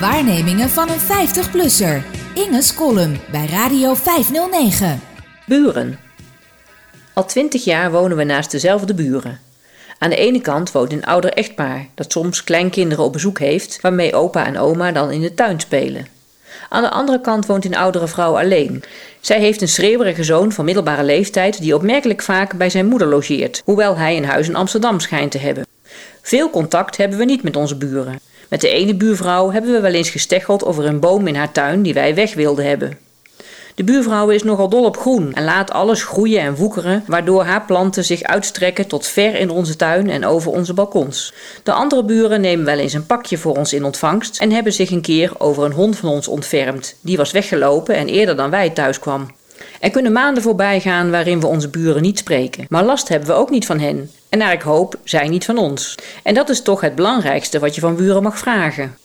Waarnemingen van een 50-plusser. Inge's column bij Radio 509. Buren. Al twintig jaar wonen we naast dezelfde buren. Aan de ene kant woont een ouder echtpaar dat soms kleinkinderen op bezoek heeft, waarmee opa en oma dan in de tuin spelen. Aan de andere kant woont een oudere vrouw alleen. Zij heeft een schreeuwerige zoon van middelbare leeftijd die opmerkelijk vaak bij zijn moeder logeert, hoewel hij een huis in Amsterdam schijnt te hebben. Veel contact hebben we niet met onze buren. Met de ene buurvrouw hebben we wel eens gesteggeld over een boom in haar tuin die wij weg wilden hebben. De buurvrouw is nogal dol op groen en laat alles groeien en woekeren, waardoor haar planten zich uitstrekken tot ver in onze tuin en over onze balkons. De andere buren nemen wel eens een pakje voor ons in ontvangst en hebben zich een keer over een hond van ons ontfermd. Die was weggelopen en eerder dan wij thuis kwam. Er kunnen maanden voorbij gaan waarin we onze buren niet spreken, maar last hebben we ook niet van hen. En naar ik hoop, zij niet van ons. En dat is toch het belangrijkste wat je van buren mag vragen.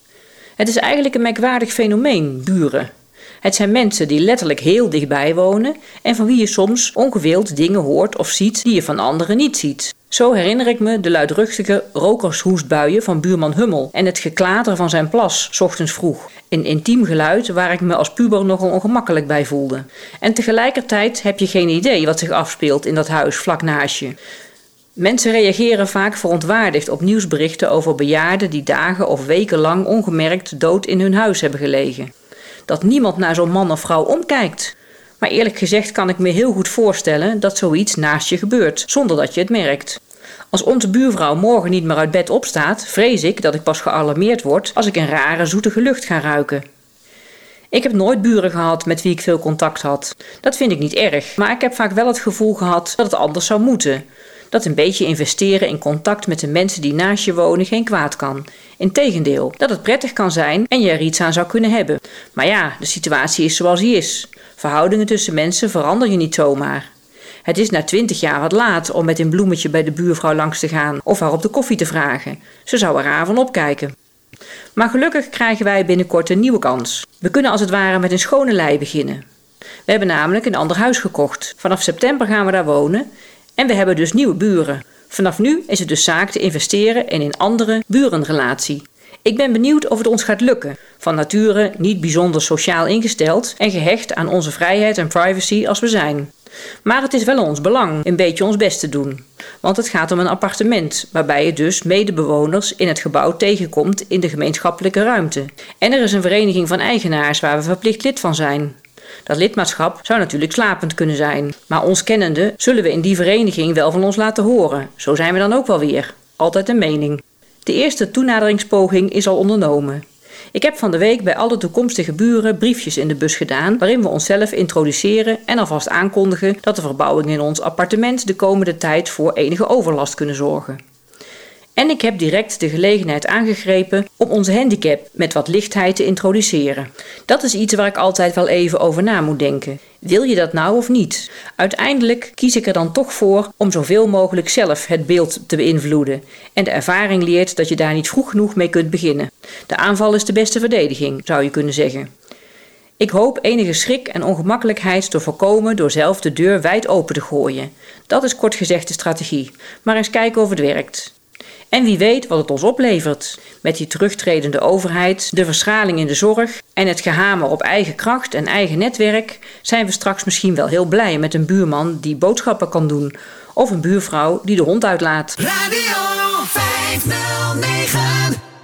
Het is eigenlijk een merkwaardig fenomeen, buren. Het zijn mensen die letterlijk heel dichtbij wonen en van wie je soms ongewild dingen hoort of ziet die je van anderen niet ziet. Zo herinner ik me de luidruchtige rokershoestbuien van buurman Hummel en het geklater van zijn plas, s ochtends vroeg. Een intiem geluid waar ik me als puber nogal ongemakkelijk bij voelde. En tegelijkertijd heb je geen idee wat zich afspeelt in dat huis vlak naast je. Mensen reageren vaak verontwaardigd op nieuwsberichten over bejaarden die dagen of weken lang ongemerkt dood in hun huis hebben gelegen dat niemand naar zo'n man of vrouw omkijkt. Maar eerlijk gezegd kan ik me heel goed voorstellen dat zoiets naast je gebeurt, zonder dat je het merkt. Als onze buurvrouw morgen niet meer uit bed opstaat, vrees ik dat ik pas gealarmeerd word als ik een rare zoetige lucht ga ruiken. Ik heb nooit buren gehad met wie ik veel contact had. Dat vind ik niet erg, maar ik heb vaak wel het gevoel gehad dat het anders zou moeten dat een beetje investeren in contact met de mensen die naast je wonen geen kwaad kan. Integendeel, dat het prettig kan zijn en je er iets aan zou kunnen hebben. Maar ja, de situatie is zoals die is. Verhoudingen tussen mensen verander je niet zomaar. Het is na twintig jaar wat laat om met een bloemetje bij de buurvrouw langs te gaan of haar op de koffie te vragen. Ze zou er raar van opkijken. Maar gelukkig krijgen wij binnenkort een nieuwe kans. We kunnen als het ware met een schone lei beginnen. We hebben namelijk een ander huis gekocht. Vanaf september gaan we daar wonen en we hebben dus nieuwe buren. Vanaf nu is het dus zaak te investeren in een andere burenrelatie. Ik ben benieuwd of het ons gaat lukken. Van nature niet bijzonder sociaal ingesteld en gehecht aan onze vrijheid en privacy als we zijn. Maar het is wel ons belang een beetje ons best te doen. Want het gaat om een appartement, waarbij je dus medebewoners in het gebouw tegenkomt in de gemeenschappelijke ruimte. En er is een vereniging van eigenaars waar we verplicht lid van zijn. Dat lidmaatschap zou natuurlijk slapend kunnen zijn, maar ons kennende zullen we in die vereniging wel van ons laten horen. Zo zijn we dan ook wel weer. Altijd een mening. De eerste toenaderingspoging is al ondernomen. Ik heb van de week bij alle toekomstige buren briefjes in de bus gedaan waarin we onszelf introduceren en alvast aankondigen dat de verbouwing in ons appartement de komende tijd voor enige overlast kunnen zorgen. En ik heb direct de gelegenheid aangegrepen om onze handicap met wat lichtheid te introduceren. Dat is iets waar ik altijd wel even over na moet denken. Wil je dat nou of niet? Uiteindelijk kies ik er dan toch voor om zoveel mogelijk zelf het beeld te beïnvloeden. En de ervaring leert dat je daar niet vroeg genoeg mee kunt beginnen. De aanval is de beste verdediging, zou je kunnen zeggen. Ik hoop enige schrik en ongemakkelijkheid te voorkomen door zelf de deur wijd open te gooien. Dat is kort gezegd de strategie. Maar eens kijken of het werkt. En wie weet wat het ons oplevert. Met die terugtredende overheid, de verschraling in de zorg en het gehamer op eigen kracht en eigen netwerk zijn we straks misschien wel heel blij met een buurman die boodschappen kan doen of een buurvrouw die de hond uitlaat. Radio 509